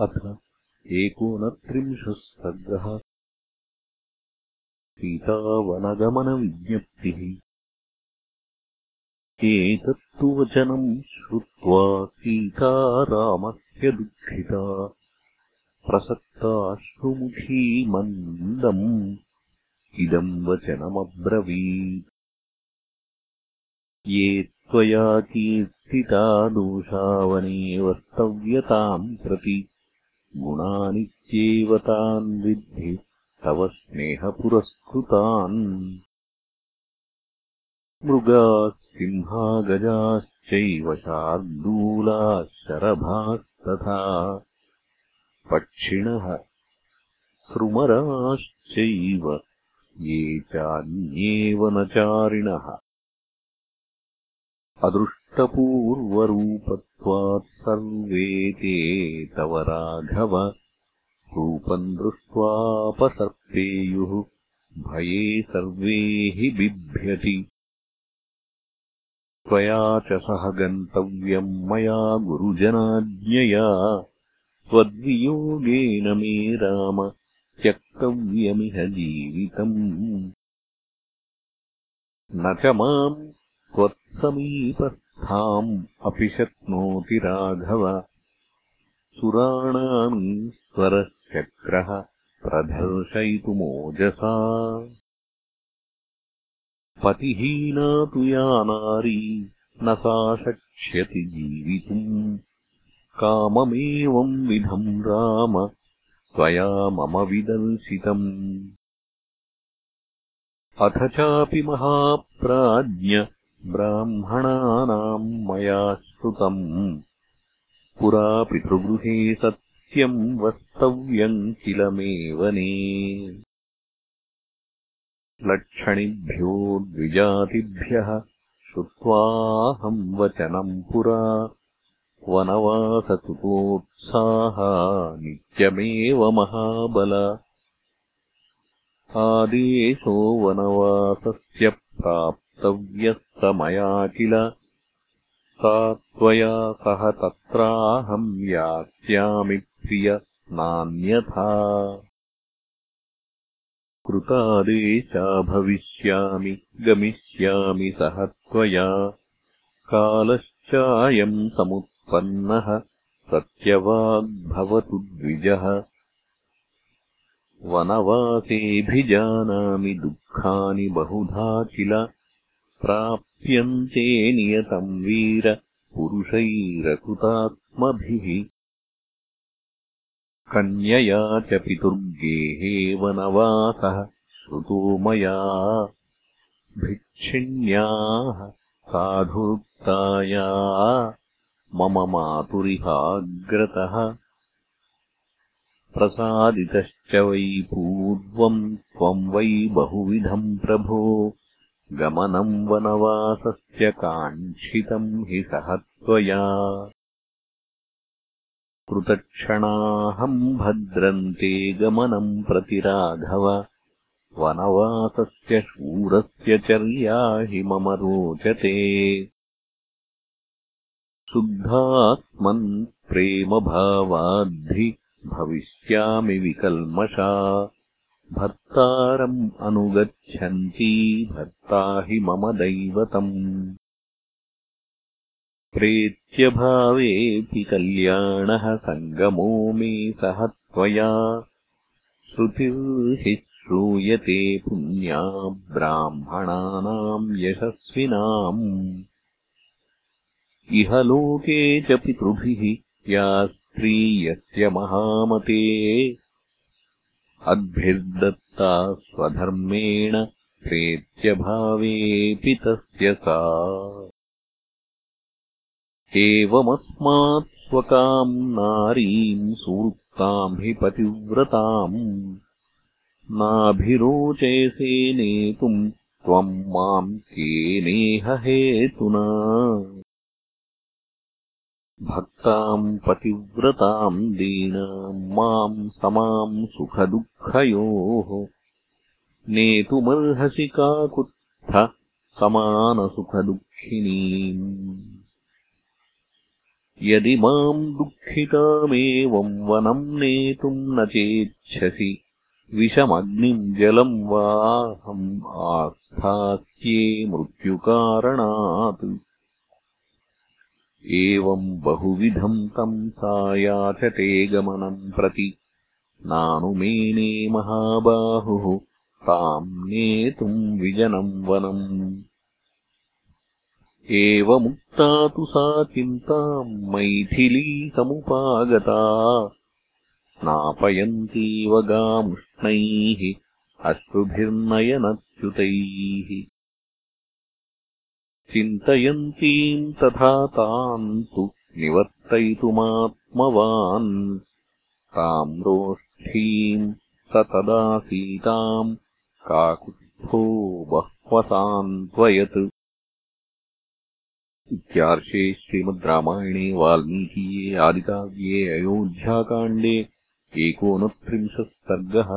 अथ एकोनत्रिंशः सर्गः सीतावनगमनविज्ञप्तिः। एतत्तु वचनम् श्रुत्वा सीता रामस्य दुःखिता। प्रसक्ताश्रुमुखी मन्दम्। इदम् वचनमब्रवीत्। ये त्वया कीर्तिता दोषावने वस्तव्यताम् प्रति गुणानित्येव तान् विद्धि तव स्नेहपुरस्कृतान्। मृगाः सिंहागजाश्चैव शार्दूलाः शरभास्तथा पक्षिणः सृमराश्चैव ये चान्येव न चारिणः सर्वे ते तव राघव। रूपम् दृष्ट्वापसर्पेयुः भये सर्वे हि बिभ्यति। त्वया च सह गन्तव्यम् मया गुरुजनाज्ञया। त्वद्वियोगेन मे राम त्यक्तव्यमिह जीवितम्। न च माम् त्वत्समीपस्थाम् अपि शक्नोति राघव। सुराणामीश्वरश्चक्रः प्रदर्शयितुमोजसा पतिहीना तु या नारी न सा शक्ष्यति जीवितुम्। काममेवम् विधम् राम त्वया मम विदर्शितम्। अथ चापि महाप्राज्ञ ब्राह्मणानाम् मया पुरा पितृगृहे सत्यम् वस्तव्यम् किल मेवने लक्षणिभ्यो द्विजातिभ्यः श्रुत्वाहम् वचनम् पुरा। वनवासकृतोत्साहा नित्यमेव महाबल। आदेशो वनवासस्य प्राप् व्यस्तमया किल सा त्वया सह तत्राहम् यास्यामि प्रिय नान्यथा। कृतादेशा भविष्यामि गमिष्यामि सह त्वया। कालश्चायम् समुत्पन्नः सत्यवाग्भवतु द्विजः। वनवासेऽभिजानामि दुःखानि बहुधा किल प्राप्यन्ते नियतम् वीर पुरुषैरकृतात्मभिः। कन्यया च पितुर्गेहे वनवासः श्रुतो मया भिक्षिण्याः साधुरुक्ताया मम मातुरिहाग्रतः। प्रसादितश्च वै पूर्वम् त्वम् वै बहुविधम् प्रभो गमनम् वनवासस्य काङ्क्षितम् हि सह त्वया। कृतक्षणाहम् भद्रन्ते गमनम् प्रति राघव। वनवासस्य शूरस्य चर्या हि मम रोचते। शुद्धात्मन् प्रेमभावाद्धि भविष्यामि विकल्मषा भर्तारम् अनुगच्छन्ती भर्ता हि मम दैवतम्। प्रेत्यभावेऽपि कल्याणः सङ्गमो मे सह त्वया। श्रुतिर्हि श्रूयते पुण्या ब्राह्मणानाम् यशस्विनाम्। इह लोके च पितृभिः या स्त्री यस्य महामते अद्भिर्दत्ता स्वधर्मेण प्रेत्यभावेऽपि तस्य सा। एवमस्मात् स्वकाम् नारीम् सूक्ताम् हि पतिव्रताम्। नाभिरोचयसे नेतुम् त्वम् माम् केनेह हेतुना भक्ताम् पतिव्रताम् दीनाम् माम् समाम् सुखदुःखयोः। नेतुमर्हसि काकुत्थ समानसुखदुःखिनीम्। यदि माम् दुःखितामेवम् वनम् नेतुम् न चेच्छसि विषमग्निम् जलम् वाहम् आस्थास्ये मृत्युकारणात् एवम् बहुविधम् तम् सायाचते गमनम् प्रति। नानुमेने महाबाहुः ताम् नेतुम् विजनम् वनम्। एवमुक्ता तु सा चिन्ताम् मैथिली समुपागता। स्नापयन्तीव गामुष्णैः अश्रुभिर्नयनच्युतैः चिन्तयन्तीम् तथा ताम् तु निवर्तयितुमात्मवान्। ताम् रोष्ठीम् स तदा सीताम् काकुत्स्थो बह्वसान्त्वयत् इत्यार्षे श्रीमद् रामायणे वाल्मीकीये आदिकाव्ये अयोध्याकाण्डे एकोनत्रिंशत् सर्गः